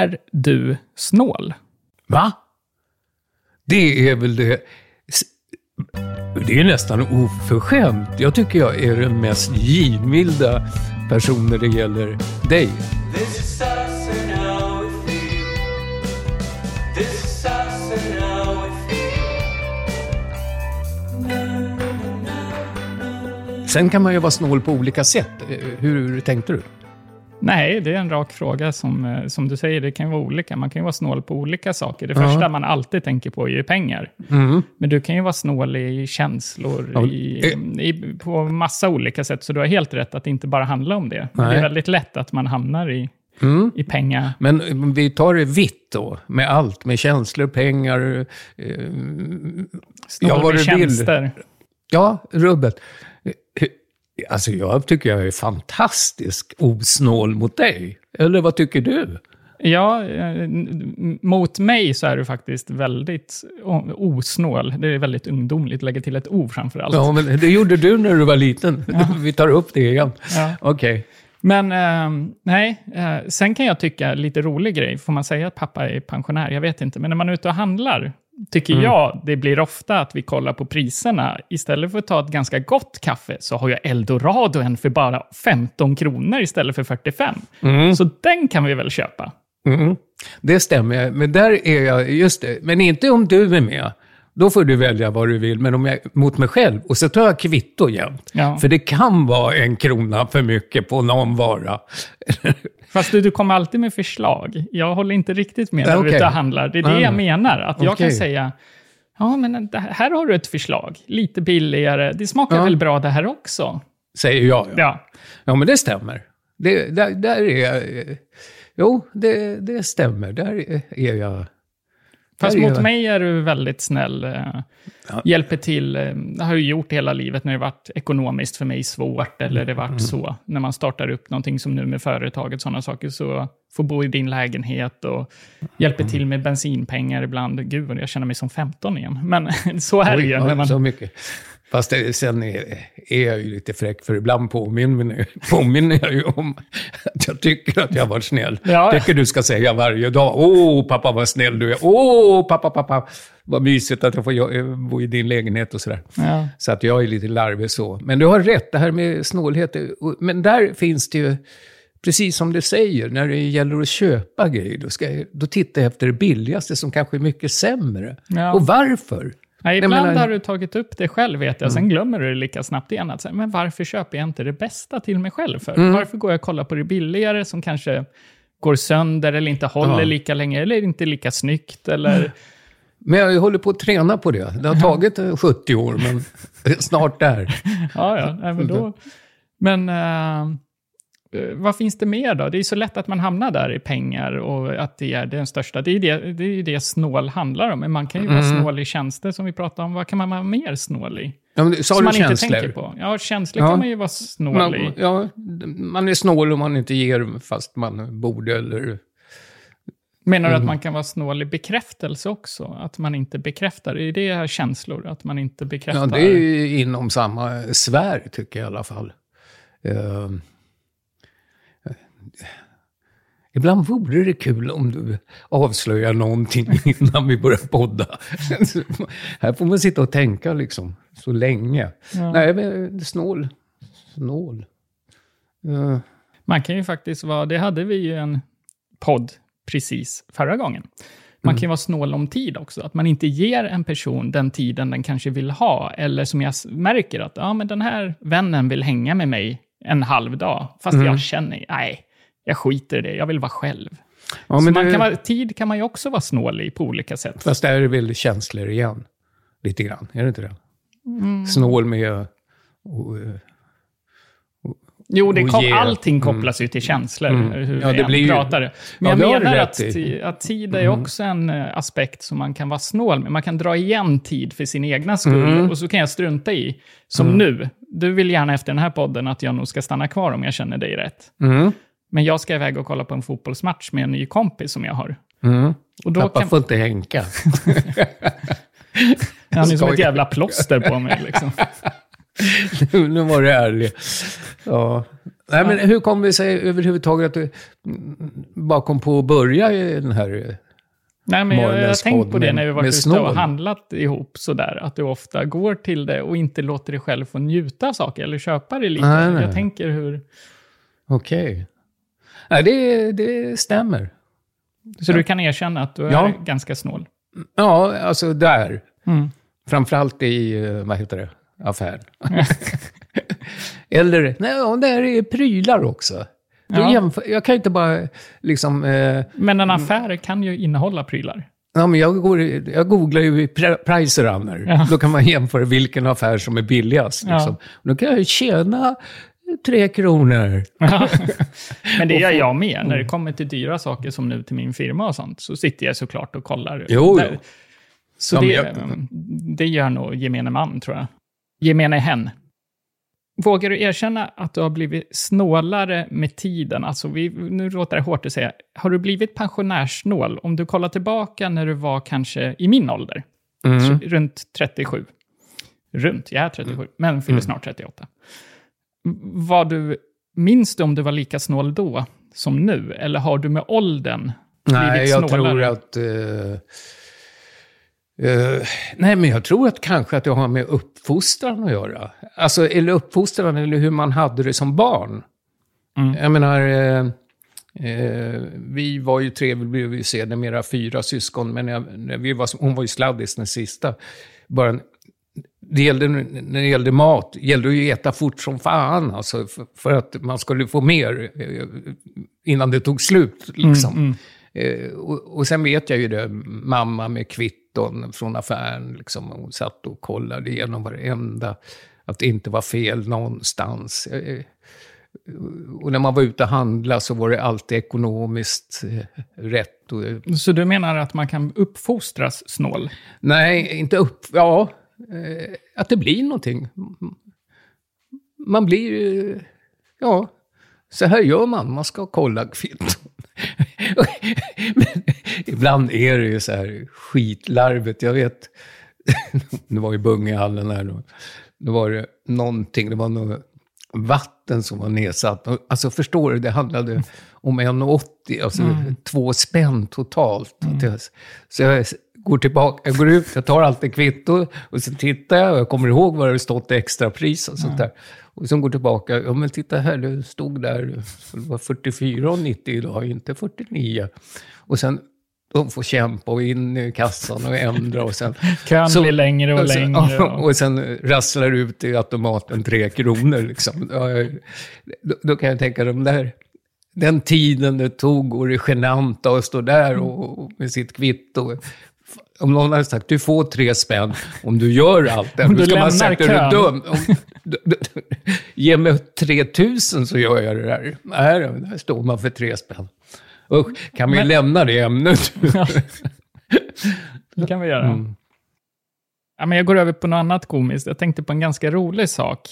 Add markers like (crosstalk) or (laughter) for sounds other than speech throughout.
Är du snål? Va? Det är väl det... Det är nästan oförskämt. Jag tycker jag är den mest givmilda person när det gäller dig. Sen kan man ju vara snål på olika sätt. Eh, Hur tänkte du? Nej, det är en rak fråga. Som, eh, som du säger, det kan ju vara olika. Man kan ju vara snål på olika saker. Det Ja. första man alltid tänker på är ju pengar. Mm. Men du kan ju vara snål i känslor, Ja, i, i, på massa olika sätt. Så du har helt rätt att det inte bara handlar om det. Det Nej. är väldigt lätt att man hamnar i, Mm. i pengar. Men eh, vi tar det vitt då, med allt. Med känslor, pengar, eh, Snål Ja, vad med du vill. tjänster. Ja, rubbet. Alltså jag tycker jag är fantastisk osnål mot dig. Eller vad tycker du? Ja, eh, mot mig så är du faktiskt väldigt osnål. Det är väldigt ungdomligt, lägga till ett O framför allt. Ja, men det gjorde du när du var liten. (laughs) Vi tar upp det igen. Ja. Okej. Men eh, nej, eh, sen kan jag tycka lite rolig grej. Får man säga att pappa är pensionär? Jag vet inte. Men när man är ute och handlar tycker Mm. jag det blir ofta att vi kollar på priserna. Istället för att ta ett ganska gott kaffe så har jag Eldorado en för bara 15 kronor istället för 45. Så den kan vi väl köpa? Mm. Det stämmer. Men där är jag, just det. Men inte om du är med. Då får du välja vad du vill, men om jag, mot mig själv. Och så tar jag kvitto jämt. Ja. För det kan vara en krona för mycket på någon vara. (laughs) Fast du, du kommer alltid med förslag. Jag håller inte riktigt med när du är Okej. ute och handlar. Det är det Ah. jag menar. Att jag kan säga, ja men det här har du ett förslag. Lite billigare. Det smakar Ja. väl bra det här också? Säger jag. Ja, Ja. ja men det stämmer. Det, där, där är jag... eh, Jo, det, det stämmer. Där är- är jag... Fast mot jag- mig är du väldigt snäll. eh, Hjälper till. eh, Det har jag gjort hela livet när det varit ekonomiskt för mig svårt. Eller det Mm. varit så. När man startar upp någonting som nu med företaget, sådana saker. Så får bo i din lägenhet och hjälper Mm. till med bensinpengar ibland. Gud, jag känner mig som 15 igen. Men (laughs) så är det ju. Oj, när man, Så mycket. Fast det, sen är, är jag ju lite fräck, för ibland påminner, påminner jag ju om att jag tycker att jag var snäll. Ja. tycker du ska säga varje dag. Åh, pappa vad snäll du är. Åh, pappa, pappa, vad mysigt att jag får bo i din lägenhet och sådär. Ja. Så att jag är lite larvig så. Men du har rätt, det här med snålhet. Men där finns det ju, precis som du säger, när det gäller att köpa grejer, då, ska jag, då tittar jag efter det billigaste som kanske är mycket sämre. Ja. Och varför? Nej, ibland menar- har du tagit upp det själv, vet jag. Sen glömmer du det lika snabbt igen. Att säga, men varför köper jag inte det bästa till mig själv för? Mm. Varför går jag och kollar på det billigare som kanske går sönder eller inte håller Ja. lika länge eller inte lika snyggt? Eller... Men jag håller på att träna på det. Det har tagit eh, 70 år, men (laughs) snart där. Ja, ja. Nej, men då... Men eh, eh, vad finns det mer då? Det är så lätt att man hamnar där i pengar och att det är den största. Det är det, det, är ju det snål handlar om. Men man kan ju vara Mm. snål i tjänster som vi pratade om. Vad kan man vara mer snål i? Ja, men, sa som du man känslor? inte tänker på. Ja, känslor Ja. kan man ju vara snål Man, i. ja, man är snål om man inte ger fast man borde. Eller, Menar du Mm. att man kan vara snål i bekräftelse också? Att man inte bekräftar? Är det här känslor? Att man inte bekräftar? ja, det är ju inom samma sfär, tycker jag i alla fall. Eh, Ibland vore det kul om du avslöjar någonting (laughs) innan vi börjar podda. (laughs) Här får man sitta och tänka liksom så länge. Ja. Nej, men snål. Snål. Eh, Man kan ju faktiskt vara, det hade vi ju en podd precis förra gången. Man Mm. kan ju vara snål om tid också. Att man inte ger en person den tiden den kanske vill ha. Eller som jag märker att ja, men den här vännen vill hänga med mig en halv dag. Fast Mm. jag känner, nej, jag skiter i det. Jag vill vara själv. ja, man det- kan vara, tid kan man ju också vara snål i på olika sätt. Fast där är det väl känslor igen. Lite grann, är det inte det? Mm. Snål med... Och, eh, Jo, det kom, allting kopplas ju till känslor. Mm. Ja, det blir ju- pratar. Men Ja, jag menar att, att tid är Mm. också en eh, aspekt som man kan vara snål med. Man kan dra igen tid för sin egna skull Mm. och så kan jag strunta i. Som nu. Du vill gärna efter den här podden att jag nog ska stanna kvar om jag känner dig rätt. Men jag ska iväg och kolla på en fotbollsmatch med en ny kompis som jag har. mm. Och då Pappa kan, får inte hänka. han är som ett jävla plåster på mig. Liksom. (laughs) nu var det ärligt. Ja. Nej, men hur kom det sig överhuvudtaget att du bara kom på att börja i den här... Nej, men jag, jag har tänkt på det när vi varit ute och handlat ihop sådär. Att du ofta går till det och inte låter dig själv få njuta av saker eller köpa det lite. Nej, nej. Jag tänker hur... Okej. Nej, det, det stämmer. Så du kan erkänna att du är Ja. ganska snål. Ja, alltså där. Mm. Framförallt i, eh, vad heter det, affären. (laughs) Eller, nej, ja, där är prylar också. Ja. jämför, jag kan ju inte bara liksom... Eh, Men en affär kan ju innehålla prylar. ja, men jag, går, jag googlar ju pri- Pricerunner. Ja. Då kan man jämföra vilken affär som är billigast. Ja. Liksom. Då kan jag ju tjäna tre kronor. (laughs) Men det gör jag med. Mm. När det kommer till dyra saker som nu till min firma och sånt, så sitter jag såklart och kollar. Jo, där. Så Ja, det, jag- det gör nog gemene man, tror jag. Gemene hen. Vågar du erkänna att du har blivit snålare med tiden? Alltså, vi, nu låter det hårt att säga. Har du blivit pensionärssnål? Om du kollar tillbaka när du var kanske i min ålder, Mm. runt 37. Runt, jag är 37, men fyller snart 38. Var du, minns du om du var lika snål då som nu? Eller har du med åldern Nej, blivit jag snålare? tror att... eh, eh, nej, men jag tror att kanske att det har med uppfostran att göra. Alltså, eller uppfostran, eller hur man hade det som barn. Mm. Jag menar, eh, eh, vi var ju tre, vi blev ju sedermera fyra syskon, men jag, vi var, hon var ju sladdis den sista. Bara, det gällde, när det gällde mat, det gällde ju att äta fort som fan, alltså, för, för att man skulle få mer eh, innan det tog slut. Liksom. Mm, Eh, och, och sen vet jag ju det, mamma med kvitton från affären, liksom, hon satt och kollade igenom varenda, att det inte var fel någonstans. Eh, och när man var ute och handlade så var det alltid ekonomiskt rätt. Och, Så du menar att man kan uppfostras snål? nej, inte upp... Ja, att det blir någonting. Man blir... eh, Ja, så här gör man. Man ska kolla kvitton. (laughs) Ibland är det ju så här skitlarvet. Jag vet, (laughs) det var i Bungehallen här då. Då var det någonting, det var något vatten som var nedsatt. Alltså förstår du, det handlade om 1,80, alltså två spänn totalt. Jag- Så jag går tillbaka, jag går ut, jag tar alltid kvitto och så tittar jag och jag kommer ihåg vad det stått i extrapris och sånt där. Och sen går tillbaka, ja men titta här, det stod där, det var 44,90 idag, inte 49. Och sen, de får kämpa och in i kassan och ändra och sen... (laughs) Kön blir längre och och sen- längre. (laughs) Och... Och sen rasslar ut i automaten tre kronor. Liksom. Då, då kan jag tänka, de där, den tiden det tog och det genanta att stå där och, och med sitt kvitto. Om någon hade sagt, du får tre spänn om du gör allt det. Om du ska man lämnar sagt, är du kön." dum? Om, ge mig 3000 så gör jag det där. Nej, där står man för tre spänn. Usch, kan vi Men- lämna det ämnet? Det kan vi göra. Mm. Ja, men jag går över på något annat komiskt. Jag tänkte på en ganska rolig sak.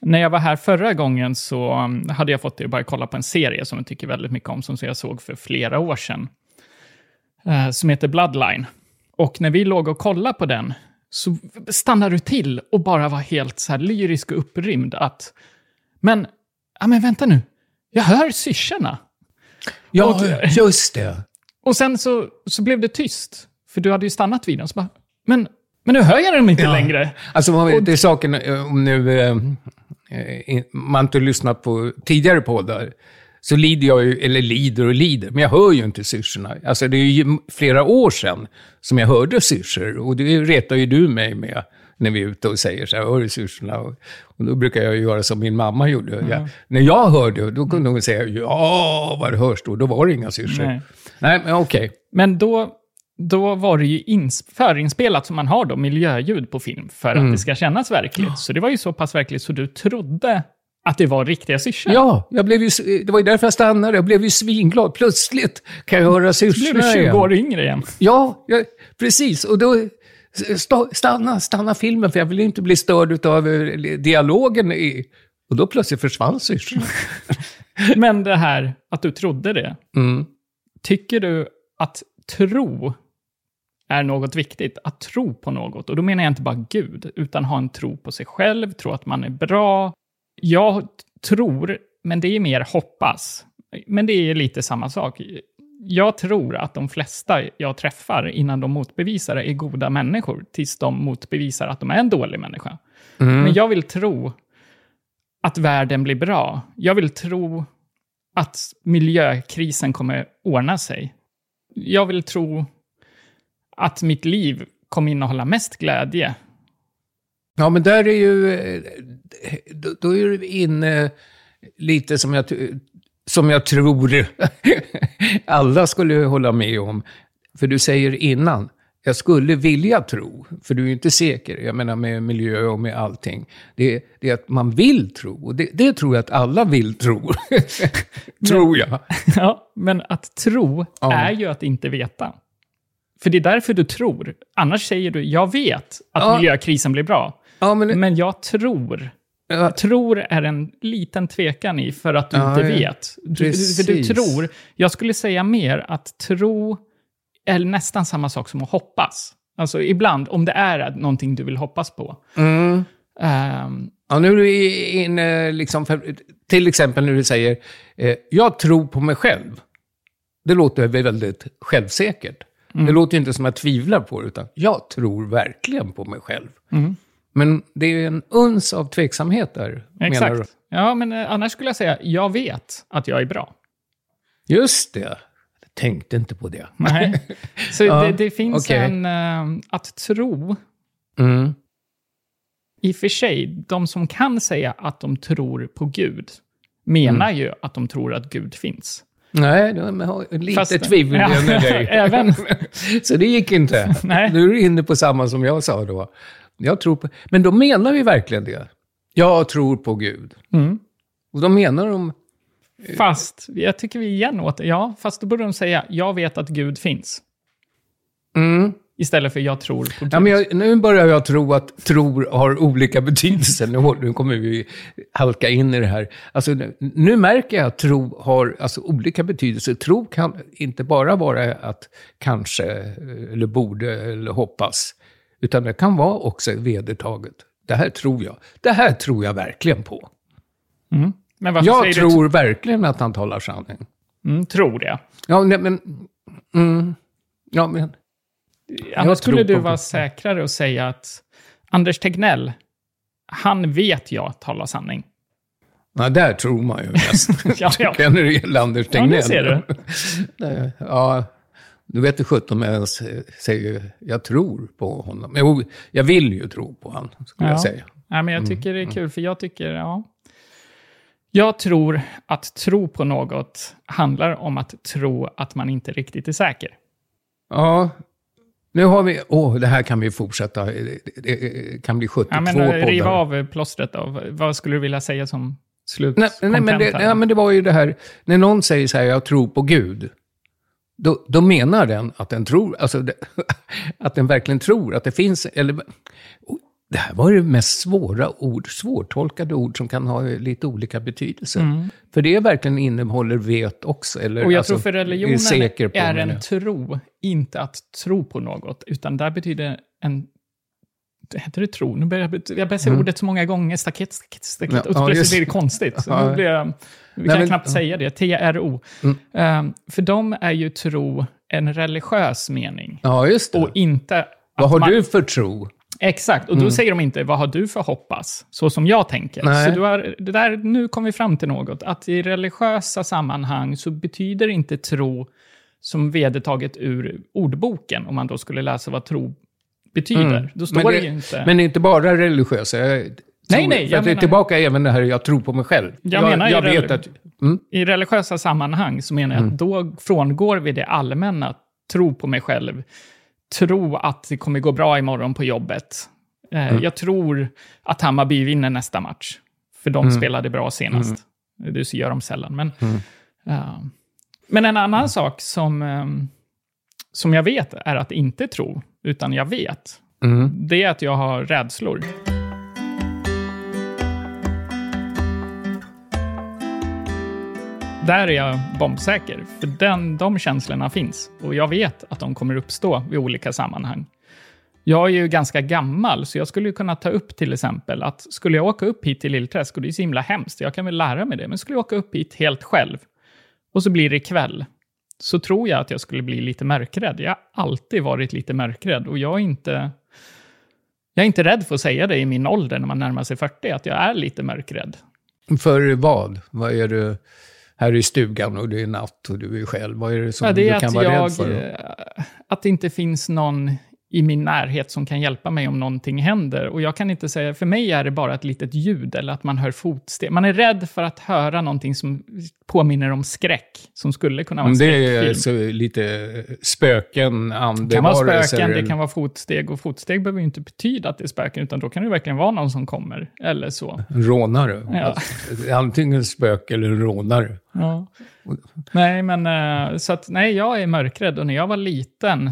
När jag var här förra gången så um, hade jag fått dig att börja kolla på en serie som jag tycker väldigt mycket om, som jag såg för flera år sedan. eh, som heter Bloodline. Och när vi låg och kollade på den så stannade du till och bara var helt så här lyrisk och upprymd att men, ja men vänta nu, jag hör syrsorna. Ja, Och- just det. Och sen så, så blev det tyst, för du hade ju stannat vid den. Så bara, men, men nu hör jag dem inte Ja. längre. Alltså, man vet, det är saken, eh, om nu eh, eh, man inte lyssnat på tidigare poddar, så lider jag ju, eller lider och lider, men jag hör ju inte syrsorna. Alltså det är ju flera år sedan som jag hörde syrsor, och det retar ju du mig med när vi är ute och säger så här, hör du syrsorna? Och, och då brukar jag göra som min mamma gjorde. Jag, när jag hörde, då kunde hon säga, ja, vad det hörs då, då var det inga syrsor. Nej. Nej, men okej. Men då, då var det ju ins- förinspelat som man har då, miljöljud på film, för Mm. att det ska kännas verkligt. Så det var ju så pass verkligt så du trodde att det var riktiga syrsor. Ja, jag blev ju, det var ju därför jag stannade. Jag blev ju svinglad. Plötsligt kan jag höra Så blev syrsorna du 20 igen. år yngre igen. Ja, ja, precis. Och då sta- stanna, stanna filmen, för jag ville inte bli störd av dialogen. I, och då plötsligt försvann syrsorna. (laughs) Men det här att du trodde det, Mm. tycker du att tro är något viktigt? Att tro på något? Och då menar jag inte bara Gud, utan ha en tro på sig själv, tro att man är bra. Jag tror men det är mer hoppas. Men det är lite samma sak. Jag tror att de flesta jag träffar innan de motbevisar är goda människor, tills de motbevisar att de är en dålig människa. Men jag vill tro att världen blir bra. Jag vill tro att miljökrisen kommer ordna sig. Jag vill tro att mitt liv kommer innehålla mest glädje. Ja, men där är ju... eh, Då, är du inne lite som jag, som jag tror (laughs) alla skulle hålla med om. För du säger innan, jag skulle vilja tro, för du är ju inte säker, jag menar med miljö och med allting. Det, det är att man vill tro, och det, det tror jag att alla vill tro. (laughs) tror jag. (laughs) Ja, men att tro Ja. är ju att inte veta. För det är därför du tror. Annars säger du, jag vet att Ja. miljökrisen blir bra. Ja, men, Men jag tror. ja, Tror är en liten tvekan i för att du Ja, inte vet. Du, du- för du tror. Jag skulle säga mer att tro är nästan samma sak som att hoppas. Alltså ibland, om det är någonting du vill hoppas på. mm. Ehm, Ja, nu är du inne, liksom, för, till exempel när du säger eh, jag tror på mig själv. Det låter väl väldigt självsäkert. Mm. Det låter inte som att jag tvivlar på det, utan jag tror verkligen på mig själv. Mm. Men det är en uns av tveksamhet där, menar du? exakt. Ja, men eh, annars skulle jag säga, jag vet att jag är bra. Just det. Jag tänkte inte på det. Nej. (laughs) Så Ja, det, det finns okej. en... eh, att tro, Mm. i och för sig, de som kan säga att de tror på Gud, menar Mm. ju att de tror att Gud finns. Nej, de har lite Fast- tvivel Ja, med (laughs) dig. även- (laughs) Så det gick inte. Nej. Nu är du inne på samma som jag sa då. Jag tror på... Men de menar vi verkligen det. Jag tror på Gud. Mm. Och de menar de... Fast, jag tycker vi igen åt ja, fast då borde de säga, jag vet att Gud finns. Mm. Istället för jag tror på Gud. Ja, men jag, nu börjar jag tro att tror har olika betydelser. Nu, nu kommer vi halka in i det här. Alltså, nu, nu märker jag att tro har alltså, olika betydelser. Tro kan inte bara vara att kanske, eh, eller borde, eller hoppas. Utan det kan vara också vedertaget. Det här tror jag. Det här tror jag verkligen på. Mm. Men Jag tror verkligen att han talar sanning. Mm, tror det. Ja, nej, men... Mm, ja, men... Annars skulle du vara säkrare och säga att Anders Tegnell, han vet jag talar sanning. Ja, där tror man ju mest. (laughs) Ja, ja. Känner du igen Anders Ja, Tegnell? det ser du. (laughs) Ja, du vet ju sjutton om jag säger jag tror på honom. Jo, jag vill ju tro på honom, skulle Ja. jag säga. Ja, men jag tycker det är kul, för jag tycker, ja... Jag tror att tro på något handlar om att tro att man inte riktigt är säker. Ja, nu har vi... Åh, det här kan vi fortsätta. Det, kan bli 72 Ja, men poddar. eh, riva av plåstret då. Vad skulle du vilja säga som slut? Nej, nej, men det, ja, men det var ju det här, när någon säger så här, jag tror på Gud, då, då menar den att den tror, alltså det, (laughs) att den verkligen tror att det finns, eller... Det här var det mest svåra ord, svårtolkade ord som kan ha lite olika betydelser. För det verkligen innehåller vet också. Eller, Mm. Och jag alltså, tror för är religionen är menar en tro, inte att tro på något, utan där betyder en... Heter det tro? Nu börjar jag, jag börjar säga ordet så många gånger, staket, staket, staket, Mm. Ja, och ja, plötsligt blir det konstigt. Så Ja. nu blir jag, vi Nej, kan men- knappt säga det, T-R-O. Mm. Ehm, för dem är ju tro en religiös mening, Ja, just det. och inte... Vad har man- du för tro? Exakt, och då säger de inte vad har du för hoppas, så som jag tänker. Nej. Så du har, det där, nu kom vi fram till något, att i religiösa sammanhang så betyder inte tro som vedertaget ur ordboken, om man då skulle läsa vad tro betyder. Då står Mm. Men det, det- inte... Men inte bara religiösa. Jag Nej, nej, jag det är menar- tillbaka även det här, jag tror på mig själv. Jag menar ju jag vet att... Mm. I religiösa sammanhang så menar jag att då frångår vi det allmänna, tro på mig själv, tro att det kommer gå bra imorgon på jobbet. Eh, Jag tror att Hammarby vinner nästa match, för de spelade bra senast. Det gör de sällan. Men, ja. men en annan sak som, ehm, som jag vet är att inte tro, utan jag vet, Mm. det är att jag har rädslor. Där är jag bombsäker, för den, de känslorna finns. Och jag vet att de kommer uppstå i olika sammanhang. Jag är ju ganska gammal, så jag skulle kunna ta upp till exempel att skulle jag åka upp hit till Lillträsk, och det är så himla hemskt, jag kan väl lära mig det, men skulle jag åka upp hit helt själv, och så blir det kväll, så tror jag att jag skulle bli lite mörkrädd. Jag har alltid varit lite mörkrädd, och jag är inte... Jag är inte rädd för att säga det i min ålder, när man närmar sig 40, att jag är lite mörkrädd. För vad? Vad är du här i stugan och det är natt och du är själv? Vad är det som Ja, det du kan vara jag, rädd för? eh, att det inte finns någon i min närhet som kan hjälpa mig om någonting händer. Och jag kan inte säga, för mig är det bara ett litet ljud eller att man hör fotsteg. Man är rädd för att höra någonting som påminner om skräck, som skulle kunna vara en Men det är skräckfilm. lite spöken, Det kan vara andevarelser? spöken, det kan vara fotsteg. Och fotsteg behöver ju inte betyda att det är spöken, utan då kan det verkligen vara någon som kommer. Eller så. En rånare. Ja. Alltså, antingen spöke eller en rånare. Ja. Nej, men eh, så att nej, jag är mörkrädd. Och när jag var liten,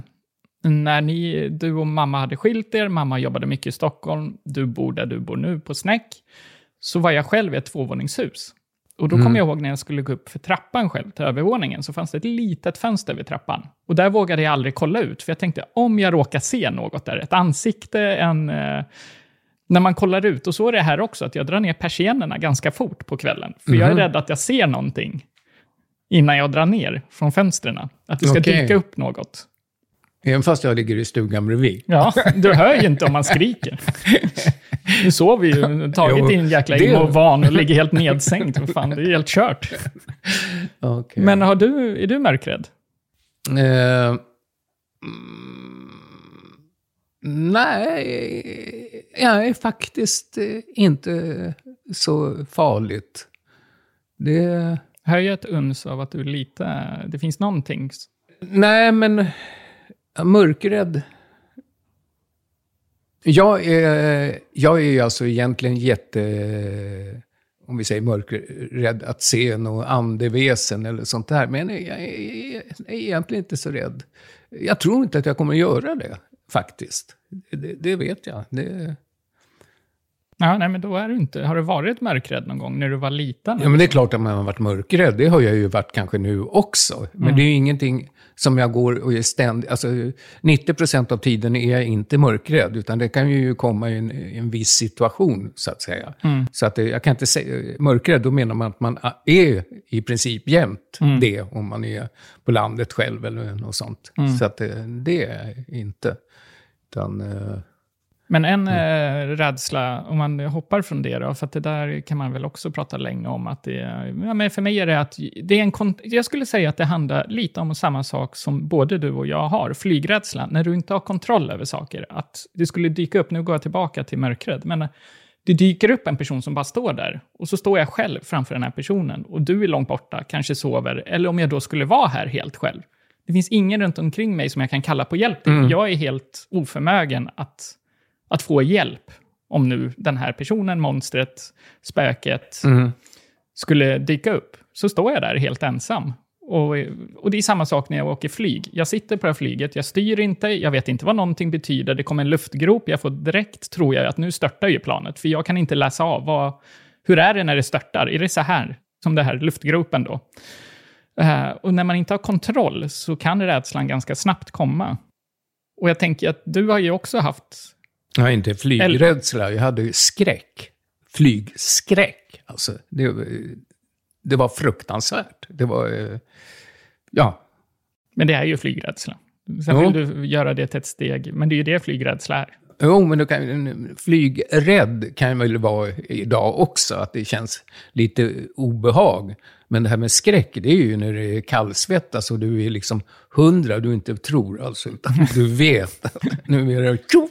när ni, du och mamma hade skilt er, mamma jobbade mycket i Stockholm, du bor där du bor nu på Snäck, så var jag själv i ett tvåvåningshus. Och då kommer jag ihåg när jag skulle gå upp för trappan själv till övervåningen, så fanns det ett litet fönster vid trappan. Och där vågade jag aldrig kolla ut, för jag tänkte om jag råkar se något där, ett ansikte, en... Eh, när man kollar ut, och så är det här också, att jag drar ner persiennerna ganska fort på kvällen. För jag är rädd att jag ser någonting innan jag drar ner från fönstren. Att det ska Okej. dyka upp något. Även fast jag ligger i stugan bredvid. Ja, du hör ju inte om man skriker. (laughs) Nu sover ju, tagit Jo, din jäkla Imovan och ligger helt nedsänkt. Vad fan, det är helt kört. Okej. Men har du, är du mörkrädd? Mm, nej, jag är faktiskt eh, inte så farligt. Det... Hör jag ett uns av att du lite... Det finns någonting... Nej, men mörkrädd. Jag är, jag är alltså egentligen jätte, om vi säger mörkrädd, att se något andeväsen eller sånt där. Men jag är, jag är egentligen inte så rädd. Jag tror inte att jag kommer göra det, faktiskt. Det, det vet jag. Det, Ja, nej, men då är du inte... Har du varit mörkrädd någon gång när du var liten? Ja, men det är klart att man har varit mörkrädd. Det har jag ju varit kanske nu också. Men det är ju ingenting som jag går och är ständigt... Alltså, 90 procent av tiden är jag inte mörkrädd, utan det kan ju komma i en, en viss situation, så att säga. Så att det, jag kan inte säga... Mörkrädd, då menar man att man är i princip jämt det, om man är på landet själv eller något sånt. Så att det, det är jag inte. Utan... eh, Men en eh, rädsla, om man hoppar från det då, för det där kan man väl också prata länge om, att det ja, men för mig är det att det är en, jag skulle säga att det handlar lite om samma sak som både du och jag har, flygrädsla, när du inte har kontroll över saker, att det skulle dyka upp, nu går jag tillbaka till mörkret, men det dyker upp en person som bara står där, och så står jag själv framför den här personen, och du är långt borta, kanske sover, eller om jag då skulle vara här helt själv. Det finns ingen runt omkring mig som jag kan kalla på hjälp till. Jag är helt oförmögen att att få hjälp om nu den här personen, monstret, spöket skulle dyka upp. Så står jag där helt ensam. Och, och det är samma sak när jag åker flyg. Jag sitter på det här flyget, jag styr inte, jag vet inte vad någonting betyder. Det kommer en luftgrop, jag får direkt, tror jag, att nu störtar ju planet. För jag kan inte läsa av vad, hur är det när det störtar. Är det så här, som det här luftgropen då? Eh, och när man inte har kontroll så kan rädslan ganska snabbt komma. Och jag tänker att du har ju också haft Har inte flygrädsla, jag hade skräck. Flygskräck. Alltså, det, det var fruktansvärt. Det var... eh, Ja, Men det är ju flygrädsla. Sen Jo. vill du göra det till ett steg, men det är ju det flygrädsla är. Jo, men då kan, flygrädd kan väl vara idag också, att det känns lite obehag. Men det här med skräck, det är ju när det är kallsvettas och du är liksom hundra, du inte tror alltså, utan (laughs) du vet att nu är det tjoff,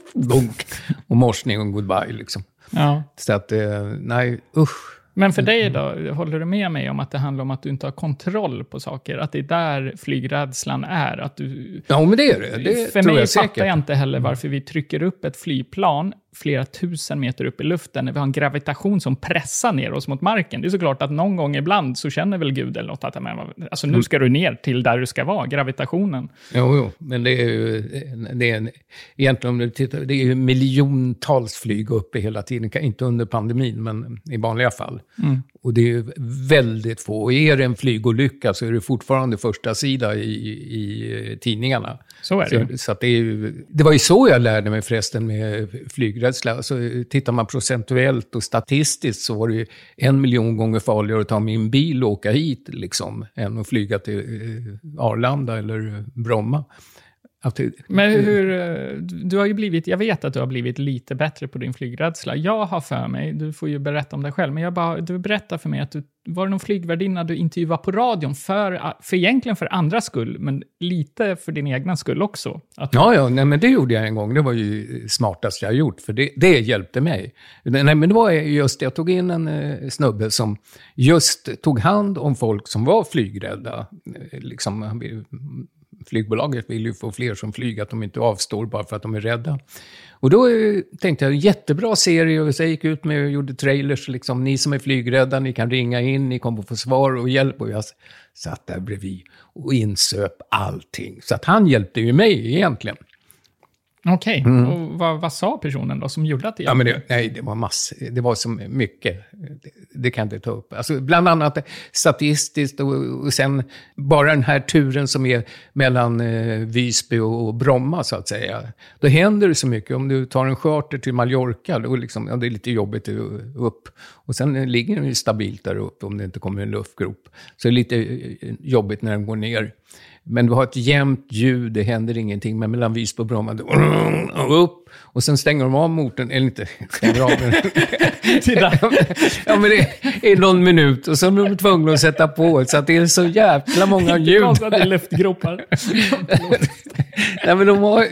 och morsning och goodbye liksom. Ja. Så att, eh, nej, usch. Men för dig då, håller du med mig om att det handlar om att du inte har kontroll på saker? Att det är där flygrädslan är? Att du, Ja, men det är det. Det för mig jag fattar. Mm. jag inte heller varför vi trycker upp ett flygplan flera tusen meter upp i luften när vi har en gravitation som pressar ner oss mot marken. Det är såklart att någon gång ibland så känner väl Gud eller något att alltså, Mm. nu ska du ner till där du ska vara, gravitationen. Jo, jo, men det är ju, det är en, egentligen om du tittar, det är ju miljontals flyg uppe hela tiden, inte under pandemin, men i vanliga fall. Och det är väldigt få. Och är det en flygolycka så är det fortfarande första sida i, i tidningarna. Så är det. Så, så det, är det var ju så jag lärde mig förresten med flygrädsla. Alltså, tittar man procentuellt och statistiskt så var det ju en miljon gånger farligare att ta min bil och åka hit liksom, än att flyga till eh, Arlanda eller Bromma. Men hur, eh, du har ju blivit, jag vet att du har blivit lite bättre på din flygrädsla. Jag har för mig, du får ju berätta om dig själv, men jag bara, du berättar för mig att du var det någon flygvärdinna du intervjuade på radion för, för egentligen för andras skull, men lite för din egna skull också. Att, Ja, ja, nej, men det gjorde jag en gång. Det var ju smartast jag gjort, för det, det hjälpte mig. Nej, men det var just det, jag tog in en eh, snubbe som just tog hand om folk som var flygrädda. Eh, Liksom, flygbolaget vill ju få fler som flyger, att de inte avstår bara för att de är rädda. Och då eh, tänkte jag, jättebra serie, och så jag gick ut med och gjorde trailers, liksom, ni som är flygrädda, ni kan ringa in, ni kommer få svar och hjälp. Och jag satt där bredvid och insöp allting. Så att han hjälpte ju mig egentligen. Okej, och vad, vad sa personen då som gjorde att det Mm. Ja, men det, nej, det var massor. Det var så mycket. Det, det kan jag inte ta upp. Alltså, bland annat statistiskt och, och sen bara den här turen som är mellan eh, Visby och, och Bromma, så att säga. Då händer det så mycket. Om du tar en charter till Mallorca, då liksom, ja, det är lite jobbigt upp. Och sen ligger den ju stabilt där uppe om det inte kommer en luftgrop. Så det är lite eh, jobbigt när den går ner. Men du har ett jämnt ljud, det händer ingenting. Men mellan Visby och Bromma, och upp. Och sen stänger de av motorn, eller inte stänger av den. (laughs) ja, men det är någon minut och så är de tvungna att sätta på. Så att det är så jävla många ljud. Det är luftgropar. (laughs) Nej, men de har,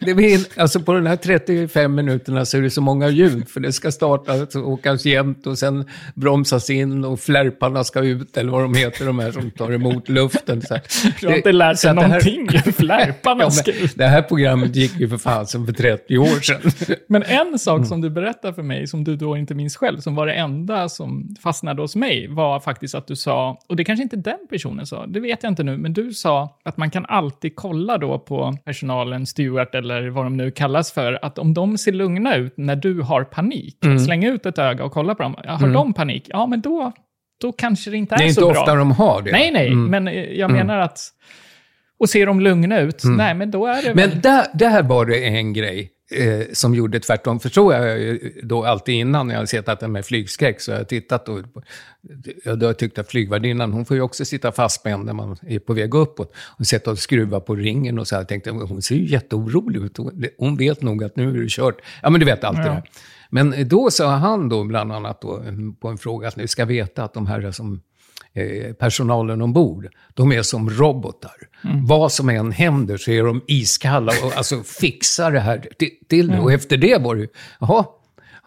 det blir, alltså på de här 35 minuterna så är det så många ljud. För det ska startas och åkas jämnt och sen bromsas in och flärparna ska ut, eller vad de heter, de här som tar emot luften. Så att- Du har inte lärt sig att det här- någonting. (laughs) Flärparna Ja, ska men ut. det här programmet gick ju för fasen för 30 år sedan. (laughs) Men en sak som du berättade för mig, som du då inte minns själv, som var det enda som fastnade hos mig, var faktiskt att du sa, och det kanske inte den personen sa, det vet jag inte nu, men du sa att man kan alltid kolla då på personalen, steward eller vad de nu kallas för, att om de ser lugna ut när du har panik, släng ut ett öga och kolla på dem. Har de panik? Ja, men då, då kanske det inte är, Det är inte så ofta bra. de har det. Nej, nej, men eh, jag menar att... Och ser de lugna ut, nej, men då är det väl... Men där, där var det en grej eh, som gjorde tvärtom. För så har jag ju då alltid innan när jag har sett att det med flygskräck så har jag tittat och jag har tyckt att flygvärdinnan, hon får ju också sitta fastspänd när man är på väg uppåt. Och sätta och skruva på ringen och så här. Jag tänkte, hon ser ju jätteorolig ut. Hon- vet nog att nu är det kört. Ja, men du vet allt det Ja. där. Men då sa han då bland annat då, på en fråga att ni ska veta att de här som personalen ombord, de är som robotar. Vad som än händer så är de iskalla och alltså fixar det här till, till det. Och efter det var det ju, jaha,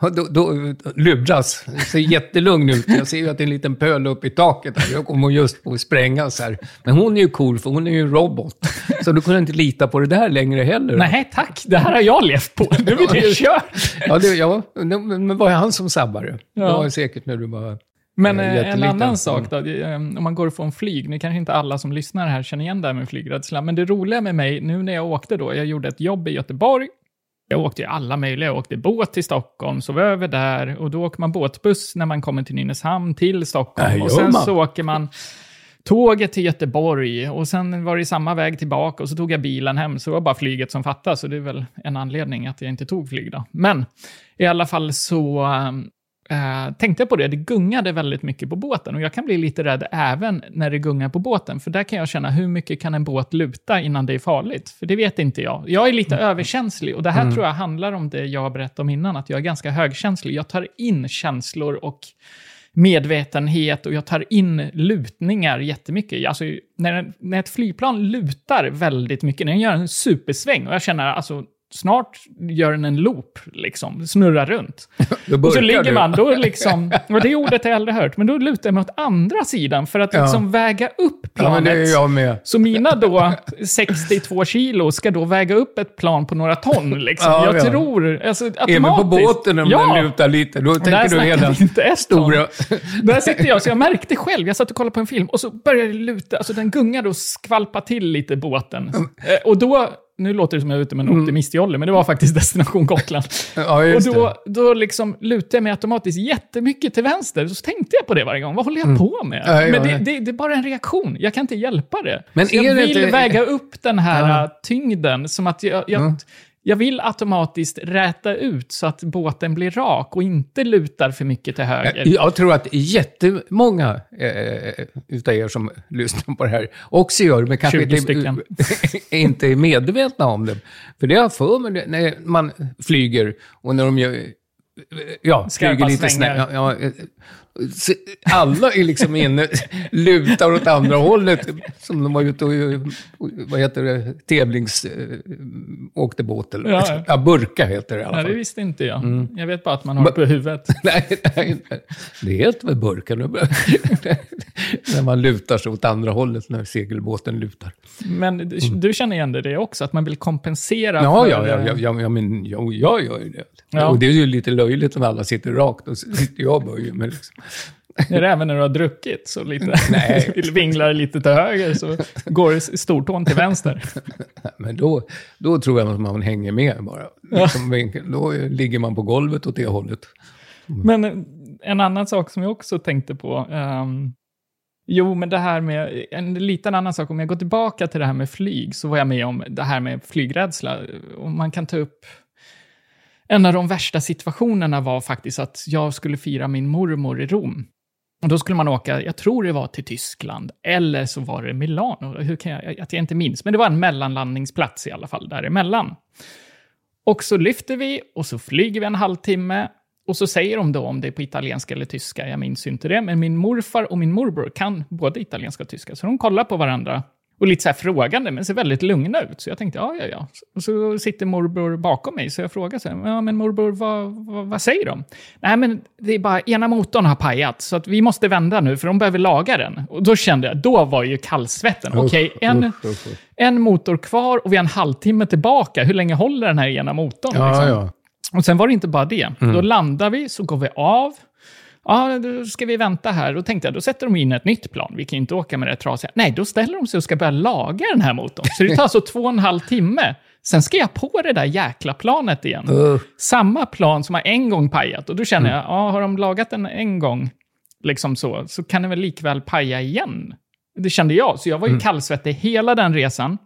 ja, då, då luras. Det ser jättelugn ut. Jag ser ju att det är en liten pöl upp i taket här. Jag kommer just på att sprängas här. Men hon är ju cool, för hon är ju en robot. Så du kunde inte lita på det där längre heller. Nej, tack. Det här har jag levt på. Nu är det kört. Ja, det, ja, men var det han som sabbade? Det Ja. var säkert när du var... Men Eh, eh, en annan sak då, det, eh, om man går från flyg, nu kanske inte alla som lyssnar här känner igen det här med flygrädsla, men det roliga med mig, nu när jag åkte då, jag gjorde ett jobb i Göteborg, jag åkte ju alla möjliga, jag åkte båt till Stockholm, sov över där, och då åker man båtbuss när man kommer till Nynäshamn till Stockholm, Ja, och gör sen man. så åker man tåget till Göteborg, och sen var det samma väg tillbaka, och så tog jag bilen hem, så det var bara flyget som fattades, så det är väl en anledning att jag inte tog flyg då. Men i alla fall så eh, tänkte jag på det, det gungade väldigt mycket på båten och jag kan bli lite rädd även när det gungar på båten, för där kan jag känna hur mycket kan en båt luta innan det är farligt? För det vet inte jag. Jag är lite överkänslig och det här tror jag handlar om det jag berättade om innan, att jag är ganska högkänslig. Jag tar in känslor och medvetenhet och jag tar in lutningar jättemycket. Alltså, när, när ett flygplan lutar väldigt mycket, när den gör en supersväng och jag känner alltså snart gör den en loop, liksom, snurrar runt. (laughs) Och så ligger man, då liksom, och det ordet har jag aldrig hört, men då lutar jag mig åt andra sidan för att Ja. liksom väga upp Ja, planet. med. Så mina då 62 kilo ska då väga upp ett plan på några ton. Liksom. Ja, jag ja. tror, alltså automatiskt. Även på båten om ja. den lutar lite, då där tänker du hela inte stora... Där sitter jag, så jag märkte själv, jag satt och kollade på en film och så började det luta, alltså den gungade och skvalpade till lite båten. Mm. Eh, Och då nu låter det som jag är ute med en optimistjolle, men det var faktiskt (laughs) Destination Gotland. (laughs) Ja, Och då, då liksom lutade jag mig automatiskt jättemycket till vänster. Så tänkte jag på det varje gång. Vad håller jag på med? Ja, ja, Men det, det, det är bara en reaktion. Jag kan inte hjälpa det. Men så jag det vill inte- väga upp den här tyngden. Som att jag, jag, jag vill automatiskt räta ut så att båten blir rak och inte lutar för mycket till höger. Jag, jag tror att jättemånga eh, utav er som lyssnar på det här också gör det, men kanske 20 inte, (laughs) inte är medvetna om det. För det har jag för mig när man flyger och när de gör... Ja, Skarpa flyger lite snabbt. Ja, eh, alla är liksom inne, lutar åt andra hållet. Som de var ute och, vad heter det, tävlings... eh, åkte båt eller Ja, ja. ja, burka heter det i alla Nej, fall. det visste inte jag. Mm. Jag vet bara att man har det på huvudet. (laughs) Nej, nej, nej. Det heter väl burken. (laughs) när man lutar sig åt andra hållet när segelbåten lutar. Men du, du känner igen det, också, att man vill kompensera Ja, för... ja, ja, ja, ja, ja men jag gör ju det. Ja. Och det är ju lite löjligt om alla sitter rakt och sitter jag och böjer mig. Liksom. (laughs) Är det även när du har druckit? Så lite, (laughs) Nej. (laughs) vinglar lite till höger så går stortån till vänster. Men då, då tror jag att man hänger med bara. Liksom, Då ligger man på golvet åt det hållet. Men eh, en annan sak som jag också tänkte på. ehm, jo, men det här med, en liten annan sak, om jag går tillbaka till det här med flyg, så var jag med om det här med flygrädsla. Och man kan ta upp, en av de värsta situationerna var faktiskt att jag skulle fira min mormor i Rom. Och då skulle man åka, jag tror det var till Tyskland, eller så var det Milano. Hur kan jag, att jag inte minns, men det var en mellanlandningsplats i alla fall däremellan. Och så lyfter vi och så flyger vi en halvtimme och så säger de då om det är på italienska eller tyska, jag minns inte det, men min morfar och min morbror kan både italienska och tyska, så de kollar på varandra och lite så här frågande, men ser väldigt lugna ut. Så jag tänkte, ja, ja, ja. Och så sitter morbror bakom mig, så jag frågar så här, ja, men morbror, vad, vad, vad säger de? Nej, men det är bara, ena motorn har pajat, så att vi måste vända nu, för de behöver laga den. Och då kände jag, då var ju kallsvetten. Okej, en, usch, usch, usch. en motor kvar och vi har en halvtimme tillbaka. Hur länge håller den här ena motorn? Ja, liksom? ja. Och sen var det inte bara det. Då landar vi, så går vi av. Ja, då ska vi vänta här. Då tänkte jag, då sätter de in ett nytt plan. Vi kan ju inte åka med det trasiga. Nej, då ställer de sig och ska börja laga den här motorn. Så det tar alltså två och en halv timme. Sen ska jag på det där jäkla planet igen. Uh, Samma plan som har en gång pajat. Och då känner jag, ja, har de lagat den en gång, liksom så, så kan den väl likväl paja igen. Det kände jag, så jag var ju kallsvettig hela den resan.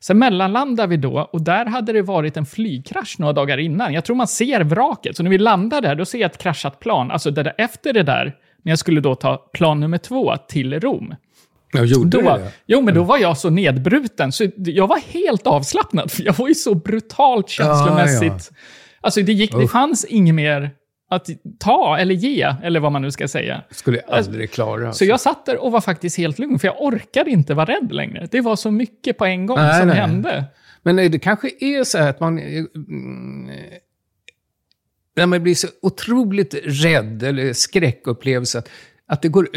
Sen mellanlandade vi då och där hade det varit en flygkrasch några dagar innan. Jag tror man ser vraket, så när vi landar där, då ser jag ett kraschat plan. Alltså där, efter det där, när jag skulle då ta plan nummer två till Rom. jag gjorde Då det. jo, men då var jag så nedbruten, så jag var helt avslappnad. För jag var ju så brutalt känslomässigt... Alltså det, gick, det fanns inget mer att ta eller ge, eller vad man nu ska säga. Skulle jag aldrig klara. Alltså, Så jag satt där och var faktiskt helt lugn, för jag orkade inte vara rädd längre. Det var så mycket på en gång Nej, som nej. hände. Men nej, det kanske är så här att man... eh, mm, eh, När man blir så otroligt rädd eller skräckupplevelse, att, att det går,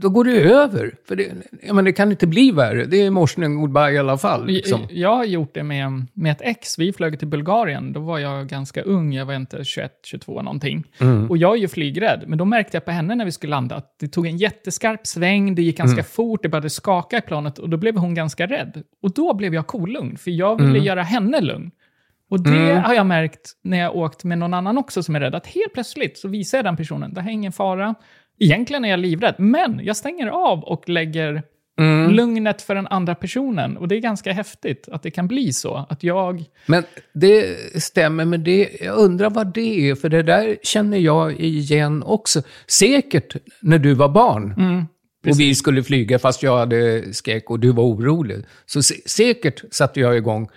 då går det över. För det, ja, men det kan inte bli värre. Det är morsning goodbye i alla fall. Liksom. Jag, jag har gjort det med, med ett ex. Vi flög till Bulgarien. Då var jag ganska ung. Jag var inte 21, 22 någonting. Mm. Och jag är ju flygrädd. Men då märkte jag på henne när vi skulle landa att det tog en jätteskarp sväng. Det gick ganska Mm. fort. Det började skaka i planet. Och då blev hon ganska rädd. Och då blev jag kolugn. För jag ville Mm. göra henne lugn. Och det har jag märkt när jag åkt med någon annan också som är rädd. Att helt plötsligt så visar jag den personen, det här är ingen fara. Egentligen är jag livrädd, men jag stänger av och lägger Mm. lugnet för den andra personen. Och det är ganska häftigt att det kan bli så. Att jag... Men det stämmer, men det, jag undrar vad det är, för det där känner jag igen också. Säkert när du var barn. och vi skulle flyga fast jag hade skräck och du var orolig. Så sä- säkert satte jag igång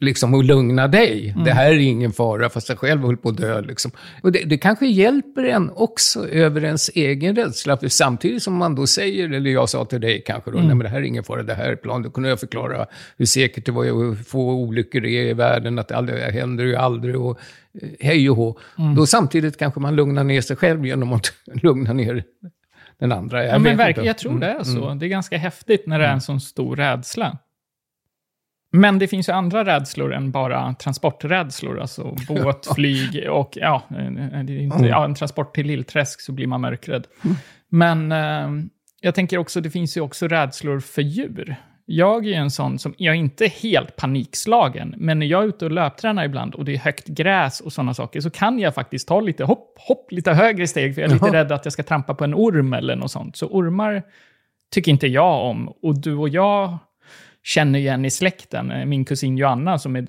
liksom och lugna dig. Det här är ingen fara, fast jag själv höll på att dö. Liksom. Och det, det kanske hjälper en också över ens egen rädsla. För samtidigt som man då säger, eller jag sa till dig kanske då, nej men det här är ingen fara, det här är plan. Då kunde jag förklara hur säkert det var hur få olyckor det är i världen, att det aldrig händer ju aldrig och eh, hej och hå. Då samtidigt kanske man lugnar ner sig själv genom att (laughs) lugna ner den andra. Jag Ja, men verkligen. Mm. jag tror det är så. Det är ganska häftigt när det är en sån stor rädsla. Men det finns ju andra rädslor än bara transporträdslor, alltså (laughs) båt, flyg och ja, eh, inte, ja, en transport till Lillträsk så blir man mörkrädd. Men eh, jag tänker också, det finns ju också rädslor för djur. Jag är ju en sån som, jag är inte helt panikslagen, men när jag är ute och löptränar ibland och det är högt gräs och sådana saker, så kan jag faktiskt ta lite hopp, hopp, lite högre steg, för jag är lite Jaha. rädd att jag ska trampa på en orm eller något sånt. Så ormar tycker inte jag om. Och du och jag känner ju en i släkten, eh, min kusin Joanna, som är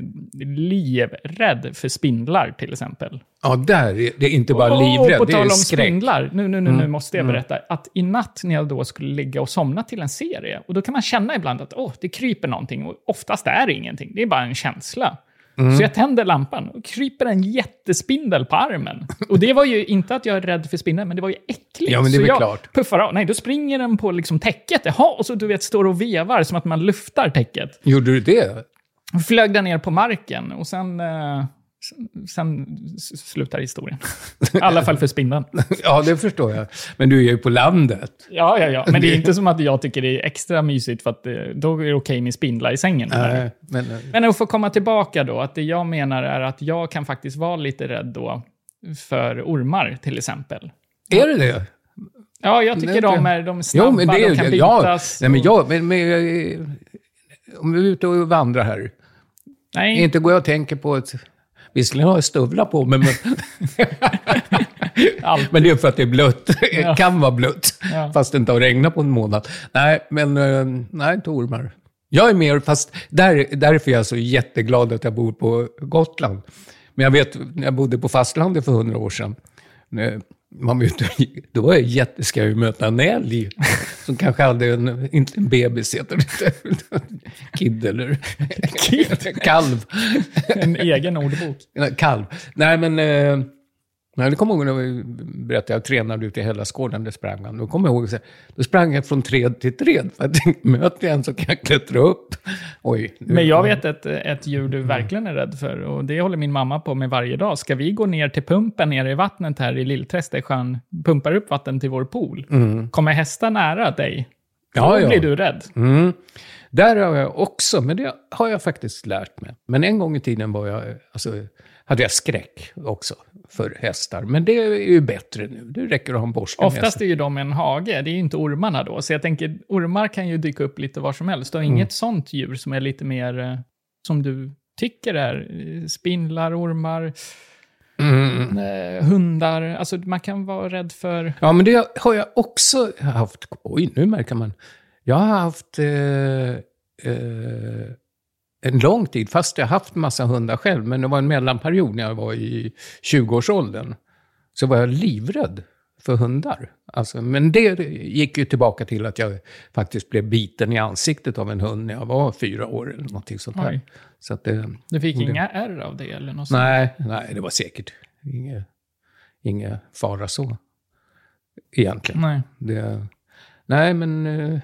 livrädd för spindlar till exempel. Ja, där är det är inte bara livrädd, På det tal är om skräck. Mm. spindlar, nu, nu, nu, nu måste jag berätta. Att i natt när jag då skulle ligga och somna till en serie, och då kan man känna ibland att åh, det kryper någonting, och oftast är det ingenting, det är bara en känsla. Mm. Så jag tänder lampan och kryper en jättespindel på armen. Och det var ju inte att jag är rädd för spindlar, men det var ju äckligt. Ja, men det är så jag klart. puffar av. Nej, då springer den på liksom täcket. Jaha, och så du vet, står och vevar som att man luftar täcket. Gjorde du det? Flög den ner på marken och sen, eh, sen slutar historien. I alla fall för spindeln. (laughs) Ja, det förstår jag. Men du är ju på landet. Ja, ja, ja. Men det är inte som att jag tycker det är extra mysigt för att eh, då är det okej med spindlar i sängen. Nej, men, Men att få komma tillbaka då, att det jag menar är att jag kan faktiskt vara lite rädd då för ormar till exempel. är det det? Ja, jag tycker de är, de är snabba, Jo, men det är de kan ju... Ja, bitas. nej, men jag... Men, men, om vi är ute och vandrar här. nej, Inte går jag och tänker på ett... Visserligen har jag stövlar på mig, men... (laughs) Men det är för att det är blött. Det kan vara blött, Ja. fast det inte har regnat på en månad. Nej, men... eh, Nej, inte ormar. Jag är mer, fast där, därför är jag så jätteglad att jag bor på Gotland. Men jag vet, när jag bodde på fastlandet för hundra år sedan, när man var ute, då var jag jätteskoj att möta en älg som kanske hade en, inte en bebis, heter det, (laughs) kid eller kalv. en egen ordbok. Kalv. Nej, men... Nej, det kommer jag ihåg när vi berättade, jag tränade ute i Hällaskålen, där sprang han. Då kommer jag ihåg, så här, då sprang jag från träd till träd. För jag (laughs) tänkte, möter jag en så kan jag klättra upp. Oj. nu- Men jag vet ett, ett djur du verkligen är rädd för och det håller min mamma på med varje dag. Ska vi gå ner till pumpen nere i vattnet här i Lillträsk där sjön pumpar upp vatten till vår pool? Kommer hästar nära dig? Mm. Ja, Då ja. blir du rädd. Mm. Där har jag också, men det har jag faktiskt lärt mig. Men en gång i tiden var jag, alltså, hade jag skräck också för hästar. Men det är ju bättre nu. Det räcker att ha en borste Oftast är ju de en hage, det är ju inte ormarna då. Så jag tänker, ormar kan ju dyka upp lite var som helst. Du har Mm. inget sånt djur som är lite mer, eh, som du tycker är, eh, spindlar, ormar, Mm. eh, hundar. Alltså man kan vara rädd för... Ja, men det har jag också haft. Oj, nu märker man. Jag har haft eh, eh, en lång tid, fast jag haft massa hundar själv, men det var en mellanperiod när jag var i 20-årsåldern. Så var jag livrädd för hundar. Alltså, men det gick ju tillbaka till att jag faktiskt blev biten i ansiktet av en hund när jag var fyra år eller någonting sånt där. Så att det, Du fick Det- inga ärr av det eller något sånt? nej, nej, det var säkert inget, inget fara så. Egentligen. Nej. Det, nej, men eh,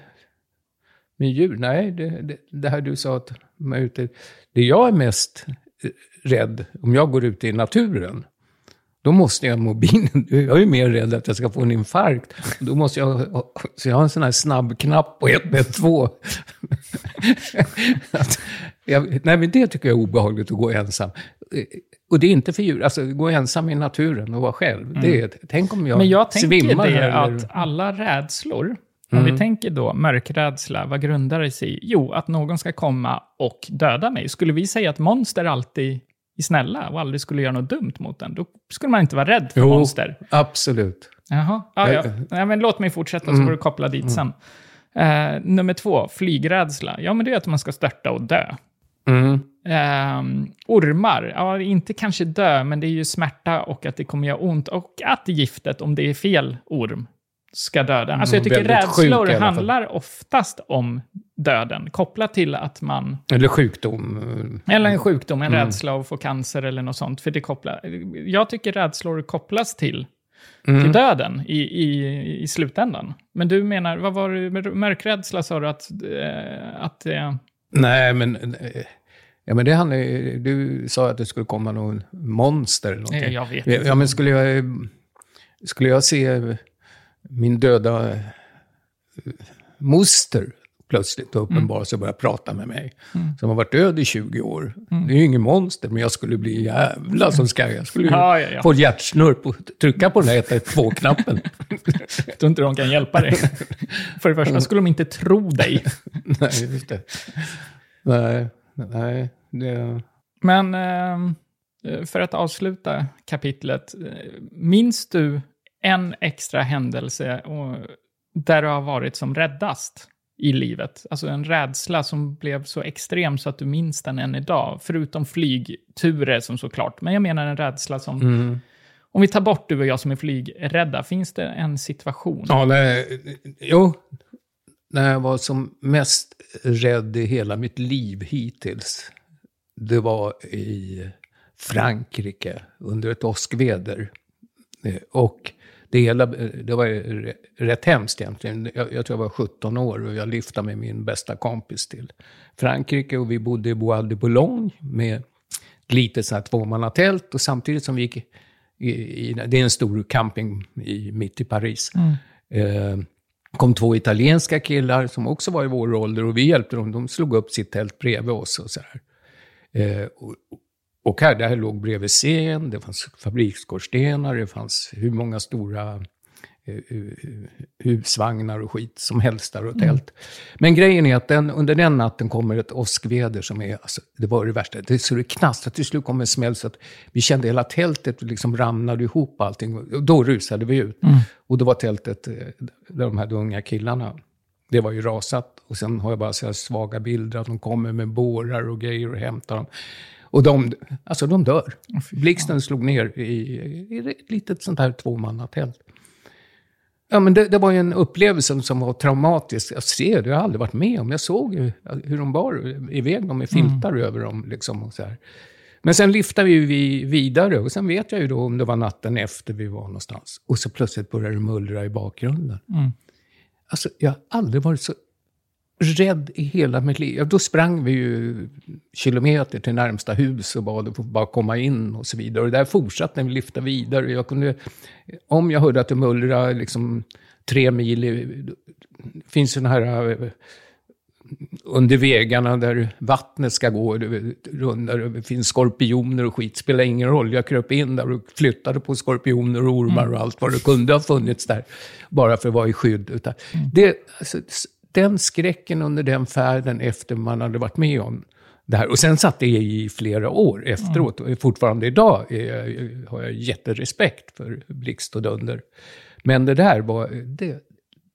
med djur, nej, det, det, det här du sa att man är ute, det jag är mest eh, rädd, om jag går ut i naturen, då måste jag ha mobilen. (laughs) Jag är mer rädd att jag ska få en infarkt. Då måste jag, ha- så jag har en sån här snabb knapp på 112. (laughs) Att jag, nej, men det tycker jag är obehagligt att gå ensam. Eh, Och det är inte för djur, alltså gå ensam i naturen och vara själv. Det är, tänk om jag, Men jag tänker svimmar det eller- att alla rädslor, om Mm. vi tänker då mörkrädsla, vad grundar det sig i? Jo, att någon ska komma och döda mig. Skulle vi säga att monster alltid är snälla och aldrig skulle göra något dumt mot en, då skulle man inte vara rädd för Jo. monster. Absolut. Jaha, ja, ja. Eh, Nej, men låt mig fortsätta så får du koppla dit sen. Eh, nummer två, flygrädsla. Ja, men det är att man ska störta och dö. Mm. Ehm, ormar, ja, inte kanske dö, men det är ju smärta och att det kommer göra ont. Och att giftet, om det är fel orm, ska döda. Alltså jag tycker rädslor handlar oftast om döden, kopplat till att man, Eller sjukdom. eller en sjukdom, en Mm. rädsla att få cancer eller något sånt. För det kopplar, jag tycker rädslor kopplas till, Mm. till döden i, i, i slutändan. Men du menar, vad var det, mörkrädsla sa du att, eh, att eh, Nej, men... eh, Ja, men det handlar ju- Du sa att det skulle komma någon monster eller någonting. Nej, jag vet inte. Ja, men skulle jag... Skulle jag se min döda eh, moster plötsligt och uppenbarade sig och började prata med mig. Som har varit död i 20 år. Det är ju ingen monster, men jag skulle bli jävla som ska. Jag skulle ju Ja, ja, ja. få hjärtsnurr på trycka på den här 112-knappen. (laughs) Jag tror inte de kan hjälpa dig. För det första skulle de inte tro dig. (laughs) nej, just det. Nej, nej. Det... Men eh, för att avsluta kapitlet. eh, Minns du en extra händelse och, där du har varit som räddast i livet? Alltså en rädsla som blev så extrem så att du minns den än idag. Förutom flygturer som såklart. Men jag menar en rädsla som... Om vi tar bort du och jag som är flygrädda, finns det en situation? Ja, nej, jo. När jag var som mest rädd i hela mitt liv hittills, det var i Frankrike under ett åskväder. Eh, Och det hela, det var ju rätt hemskt egentligen. Jag, jag tror jag var 17 år och jag lyftade med min bästa kompis till Frankrike och vi bodde i Bois de Boulogne med ett litet så här tvåmannatält och samtidigt som vi gick i, i, det är en stor camping i, mitt i Paris. Eh, kom två italienska killar som också var i vår ålder och vi hjälpte dem. De slog upp sitt tält bredvid oss och så här. Eh, och, och här, där låg bredvid scen, det fanns fabriksskorstenar, det fanns hur många stora eh, eh, husvagnar och skit som helst där och tält. Men grejen är att den, under den natten kommer ett åskväder som är, alltså, det var det värsta. Det, så det knastrar, till slut kom en smäll så att vi kände hela tältet liksom ramlade ihop allting. Och då rusade vi ut. Och då var tältet, eh, där de här unga killarna, det var ju rasat. Och sen har jag bara så här svaga bilder att de kommer med bårar och grejer och hämtar dem. Och de, alltså de dör. Blixten slog ner i, i ett litet sånt här tvåmannatält. Ja, men det, det var ju en upplevelse som var traumatisk. Jag ser det, jag har aldrig varit med om. Jag såg ju hur de bar iväg dem med filtar över dem. Liksom, och så här. Men sen liftade vi vi vidare och sen vet jag ju då om det var natten efter vi var någonstans. Och så plötsligt började det mullra i bakgrunden. Alltså, jag har aldrig varit så rädd i hela mitt liv. Då sprang vi ju kilometer till närmsta hus och bad att få bara komma in och så vidare. Och där fortsatte vi lyfta vidare. Jag kunde, om jag hörde att det mullrade liksom tre mil, i- det finns sådana här eh, under vägarna där vattnet ska gå, där det finns skorpioner och skit, spelar ingen roll. Jag kröp in där och flyttade på skorpioner och ormar och allt vad det kunde ha funnits där, bara för att vara i skydd. Det, alltså, den skräcken under den färden efter man hade varit med om det här. Och sen satt det i flera år efteråt. Och fortfarande idag jag, har jag jätterespekt för blixt och dunder. Men det där var, det,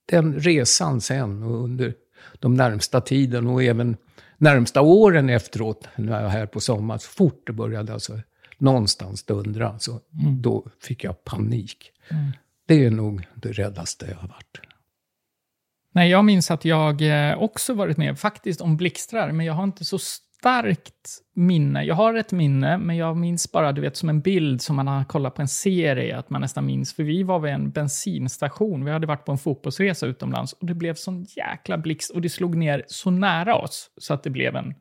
den resan sen och under de närmsta tiden och även närmsta åren efteråt, när jag var här på sommaren, så fort det började alltså någonstans dundra, så då fick jag panik. Det är nog det räddaste jag har varit. Nej, jag minns att jag eh, också varit med faktiskt om blixtrar, men jag har inte så starkt minne. Jag har ett minne, men jag minns bara, du vet, som en bild som man har kollat på en serie, att man nästan minns. För vi var vid en bensinstation, vi hade varit på en fotbollsresa utomlands och det blev sån jäkla blixt och det slog ner så nära oss så att det blev en,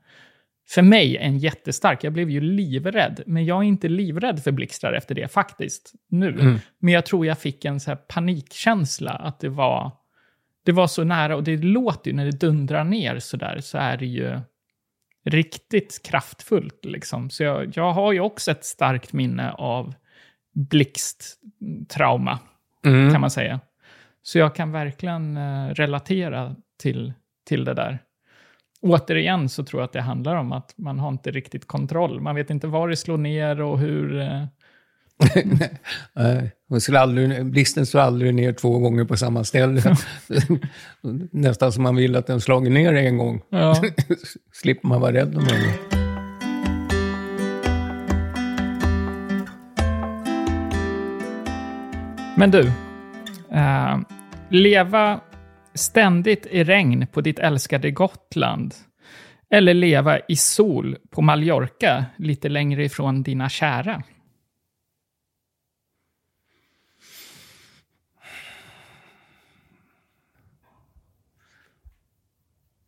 för mig, en jättestark. Jag blev ju livrädd, men jag är inte livrädd för blixtrar efter det faktiskt, nu. Men jag tror jag fick en så här panikkänsla, att det var det var så nära och det låter ju när det dundrar ner så där så är det ju riktigt kraftfullt liksom. Så jag, jag har ju också ett starkt minne av blixttrauma kan man säga. Så jag kan verkligen eh, relatera till, till det där. Återigen så tror jag att det handlar om att man har inte riktigt kontroll. Man vet inte var det slår ner och hur... Eh, (laughs) Hon skulle aldrig, blixten slår aldrig ner två gånger på samma ställe. (laughs) Nästan som man vill att den slagit ner en gång. ja. (laughs) Slipper man vara rädd om den. Men du, eh, leva ständigt i regn på ditt älskade Gotland eller leva i sol på Mallorca lite längre ifrån dina kära?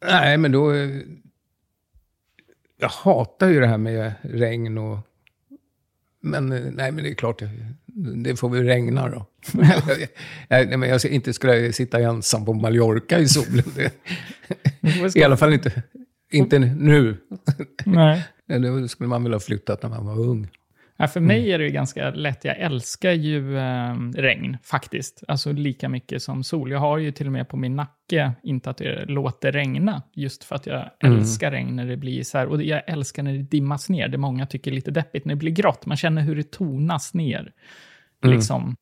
Nej, men då... eh, Jag hatar ju det här med regn och... Men eh, nej, men det är klart, det- får väl regna då. (laughs) nej, men jag ska inte skulle jag sitta ensam på Mallorca i solen. (laughs) (laughs) I alla fall inte, inte nu. Nej. Eller skulle man väl ha flyttat när man var ung. Ja, för mig är det ju ganska lätt. Jag älskar ju eh, regn, faktiskt. Alltså lika mycket som sol. Jag har ju till och med på min nacke inte att det låter regna. Just för att jag älskar regn när det blir så här. Och jag älskar när det dimmas ner. Det många tycker är lite deppigt när det blir grått. Man känner hur det tonas ner. Liksom.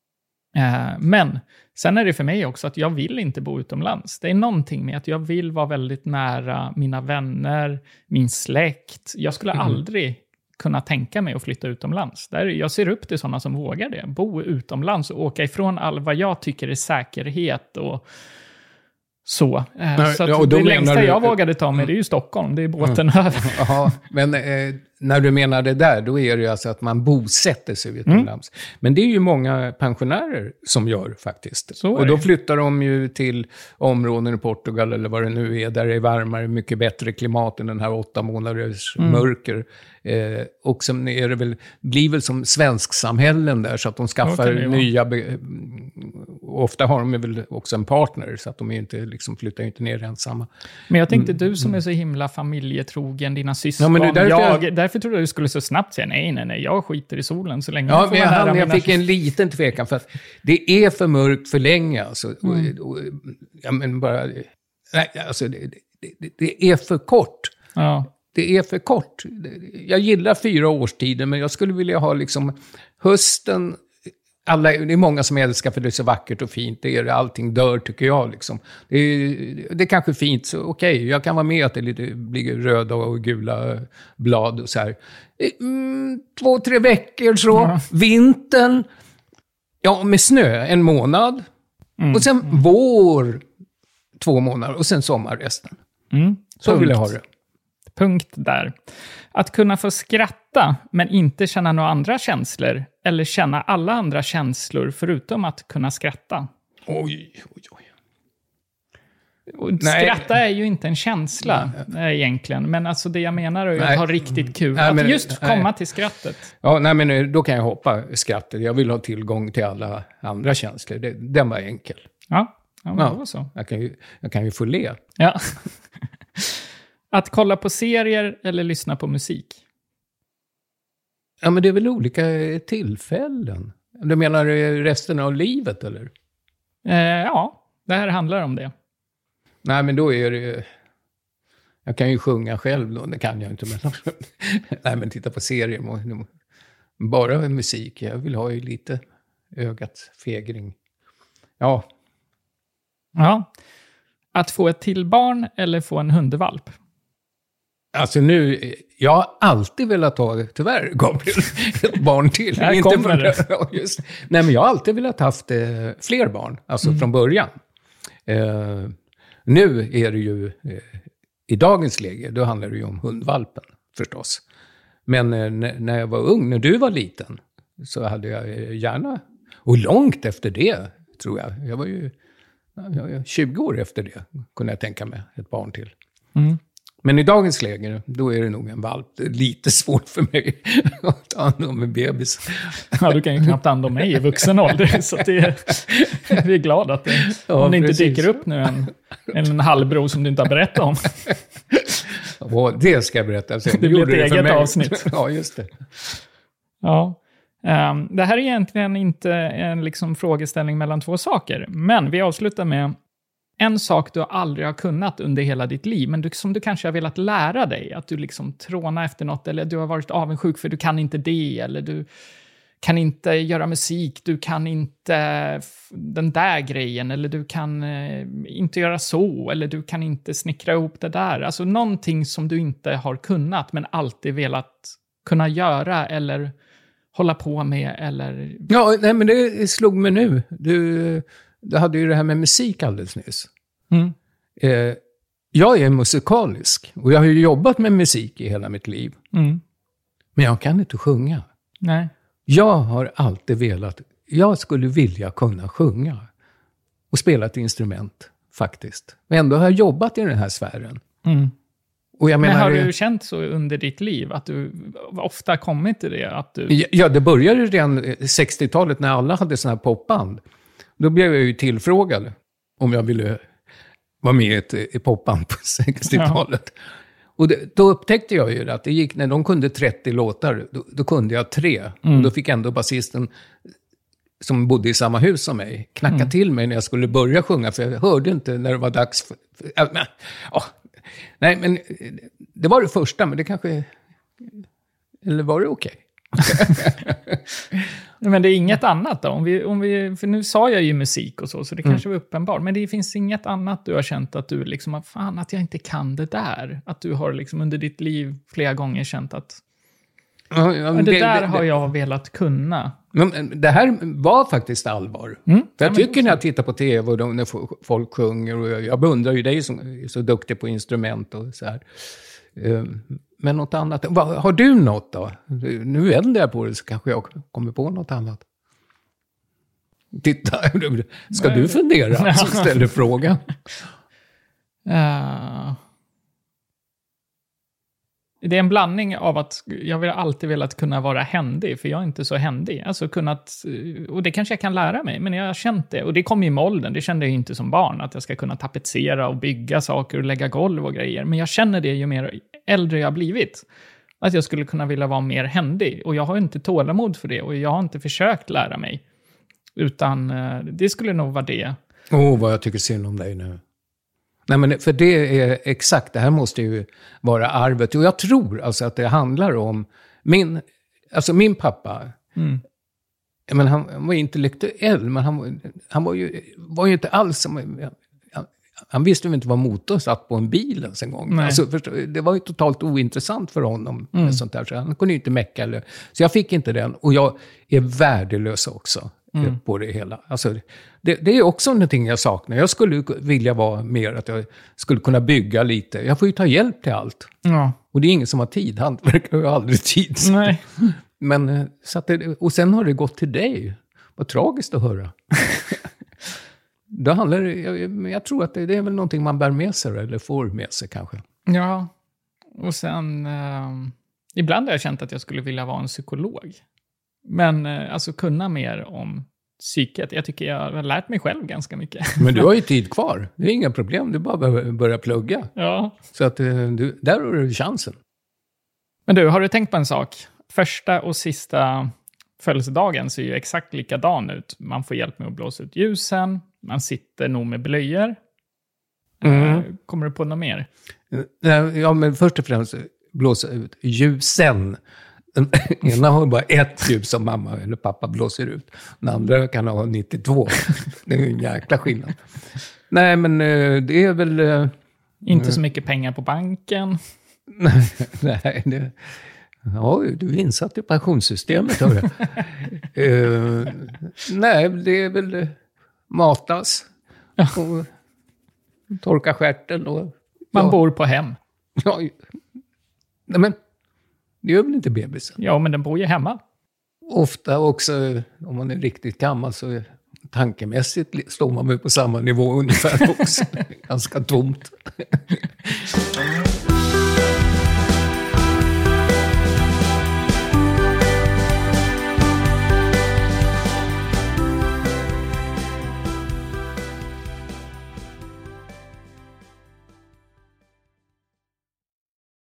Eh, men sen är det för mig också att jag vill inte bo utomlands. Det är någonting med att jag vill vara väldigt nära mina vänner, min släkt. Jag skulle aldrig kunna tänka mig att flytta utomlands. Där jag ser upp till sådana som vågar det. Bo utomlands och åka ifrån all vad jag tycker är säkerhet och så. Eh, Nej, så ja, det längsta du- Mm. jag vågade ta mig, det är ju Stockholm. Det är båten över. (laughs) Jaha, men eh, när du menar det där, då är det ju alltså att man bosätter sig Mm. utomlands. Men det är ju många pensionärer som gör faktiskt. Och då flyttar de ju till områden i Portugal eller vad det nu är, där det är varmare, mycket bättre klimat än den här åtta månaders Mm. mörker. Eh, och sen är det väl, blir väl som svensksamhällen där, så att de skaffar nya... Och ofta har de väl också en partner, så att de inte, liksom, flyttar inte ner ensamma. Men jag tänkte, du som är så himla familjetrogen, dina syskon, Mm. Ja, men det jag, jag- därför trodde jag du skulle så snabbt säga nej, nej, nej, jag skiter i solen så länge Ja, men jag, hann, jag fick en liten tvekan för att det är för mörkt för länge. Alltså, och, och, ja, men bara, nej, alltså, det, det, det, det är för kort. Ja. Det är för kort. Jag gillar fyra årstider, men jag skulle vilja ha liksom hösten... Alla, det är många som älskar för det är så vackert och fint. Det är det, allting dör tycker jag. Liksom. Det, är, det är kanske fint, så okej, jag kan vara med att det lite, blir röda och gula blad och så här. Mm, två, tre veckor så. Ja. Vintern, ja med snö, en månad. Och sen vår, två månader. Och sen sommar resten. Mm. Så Punkt. vill jag ha det. Punkt där. Att kunna få skratta, men inte känna några andra känslor, eller känna alla andra känslor förutom att kunna skratta. Oj, oj, oj. Och Nej. Skratta är ju inte en känsla eh, egentligen, men alltså det jag menar är Nej. att ha riktigt kul. Nej, att men- just nej. komma till skrattet. Ja, nej, men eh, då kan jag hoppa skrattet. Jag vill ha tillgång till alla andra känslor. Det, den var enkel. Ja, ja Ja. det var så. Jag kan ju, jag kan ju få le. Ja. (laughs) (laughs) att kolla på serier eller lyssna på musik. Ja, men det är väl olika tillfällen. Du menar eh, resten av livet, eller? Eh, ja, det här handlar om det. Nej, men då är det ju... Jag kan ju sjunga själv då, det kan jag inte. Men... (laughs) Nej, men titta på serier. Bara musik. Jag vill ha ju lite ögat fegring. Ja, Ja. Att få ett till barn eller få en hundvalp. Alltså nu, jag har alltid velat ha, tyvärr Gabriel, (laughs) ett barn till. Här kommer det. (laughs) Just. Nej, men jag har alltid velat haft eh, fler barn, alltså Mm. från början. Eh, nu är det ju, eh, i dagens läge, då handlar det ju om hundvalpen förstås. Men eh, när, jag var ung, när du var liten, så hade jag eh, gärna, och långt efter det, tror jag, jag var ju ja, jag- jag- 20 år efter det, kunde jag tänka mig ett barn till. Mm. Men i dagens läge, då är det nog en valp. Det är lite svårt för mig (laughs) att ta hand om en bebis. Ja, du kan ju knappt ta hand om mig i vuxen ålder. Så det, vi är glada att det, Ja, om det inte precis. dyker upp nu en, en halvbror som du inte har berättat om. Och det ska jag berätta sen. Det blir ett eget mig. avsnitt. (laughs) ja, just det. Ja. Ehm, det här är egentligen inte en liksom frågeställning mellan två saker, men vi avslutar med en sak du aldrig har kunnat under hela ditt liv, men du, som du kanske har velat lära dig. Att du liksom trånar efter något, eller du har varit avundsjuk för du kan inte det, eller du kan inte göra musik, du kan inte den där grejen, eller du kan eh, inte göra så, eller du kan inte snickra ihop det där. Alltså någonting som du inte har kunnat, men alltid velat kunna göra, eller hålla på med, eller... Ja, nej, men det slog mig nu. Du, du hade ju det här med musik alldeles nyss. Mm. Eh, jag är musikalisk och jag har ju jobbat med musik i hela mitt liv. Mm. Men jag kan inte sjunga. Nej. Jag har alltid velat, jag skulle vilja kunna sjunga. Och spela ett instrument, faktiskt. Men ändå har jag jobbat i den här sfären. Mm. Jag Men menar, har du känt så under ditt liv, att du ofta kommit till det? Att du... Ja, det började redan eh, 60-talet när alla hade sådana här popband. Då blev jag ju tillfrågad om jag ville var med i ett i popband på (laughs) 60-talet. Och det, då upptäckte jag ju att det gick, när de kunde 30 låtar, då, då kunde jag tre. Och då fick ändå basisten, som bodde i samma hus som mig, knacka till mig när jag skulle börja sjunga, för jag hörde inte när det var dags för... ja, men, ja. nej, men eh, det var det första, men det kanske... Eller var det okej? (laughs) Men det är inget annat då? Om vi, om vi, för nu sa jag ju musik och så, så det kanske var uppenbart. Men det finns inget annat du har känt att du liksom, har, fan att jag inte kan det där. Att du har liksom under ditt liv flera gånger känt att Ja, ja, men det, där har jag velat kunna. Men det här var faktiskt allvar. Mm. För jag Ja, tycker när jag tittar på tv och när fo- folk sjunger, och jag, jag beundrar ju dig som är så duktig på instrument och så här. Men något annat, har du något då? Nu vänder jag på det så kanske jag kommer på något annat. Titta, (laughs) ska du fundera? (laughs) Så ställer frågan. Eh, det är en blandning av att jag vill alltid velat kunna vara händig, för jag är inte så händig. Alltså kunnat, eh, och det kanske jag kan lära mig, men jag har känt det. Och det kom ju med åldern, det kände jag inte som barn, att jag ska kunna tapetsera och bygga saker och lägga golv och grejer. Men jag känner det ju mer äldre jag blivit. Att jag skulle kunna vilja vara mer händig. Och jag har inte tålamod för det, och jag har inte försökt lära mig. Utan eh, det skulle nog vara det. Åh, oh, vad jag tycker synd om dig nu. Nej, men för det är exakt, det här måste ju vara arvet. Och jag tror alltså att det handlar om min, alltså min pappa. Mm. Jag menar, han var intellektuell, men han, han var, ju, var ju inte alls som... Han, visste ju inte vad motorn satt på en bil ens en gång. Alltså, förstå, det var ju totalt ointressant för honom. Med sånt där, så han kunde ju inte mecka. Eller, så jag fick inte den. Och jag är värdelös också eh, på det hela. Alltså, det, det är också någonting jag saknar. Jag skulle vilja vara mer att jag skulle kunna bygga lite. Jag får ju ta hjälp till allt. Ja. Och det är ingen som har tid. Hantverk (laughs) har ju aldrig tid. Nej. Men, eh, så att det, och sen har det gått till dig. Vad tragiskt att höra. (laughs) Då handlar det, jag, jag tror att det, det är väl någonting man bär med sig, eller får med sig kanske. Ja, och sen... Eh, ibland har jag känt att jag skulle vilja vara en psykolog. Men eh, alltså kunna mer om psyket. Jag tycker jag har lärt mig själv ganska mycket. (laughs) Men du har ju (laughs) tid kvar. Det är inga problem, du bara behöver börja plugga. ja. Så att eh, du, där har du chansen. Men du, har du tänkt på en sak? Första och sista födelsedagen ser ju exakt likadan ut. Man får hjälp med att blåsa ut ljusen, man sitter nog med blöjor. Eh, Kommer du på något mer? Eh, Ja, men först och främst blåsa ut ljusen. Den (laughs) ena har bara ett ljus som mamma eller pappa blåser ut. Den andra kan ha 92. Det är en jäkla skillnad. Nej, men eh, det är väl... Inte så mycket pengar på banken. (laughs) Nej, det... Ja, du är insatt i pensionssystemet, hör uh, (laughs) Nej, det är väl matas. Och torka stjärten och... Man ja, bor på hem. Ja, nej, men det gör väl inte bebisen? Ja, men den bor ju hemma. Ofta också, om man är riktigt gammal, så tankemässigt står man väl på samma nivå (laughs) ungefär också. Ganska tomt.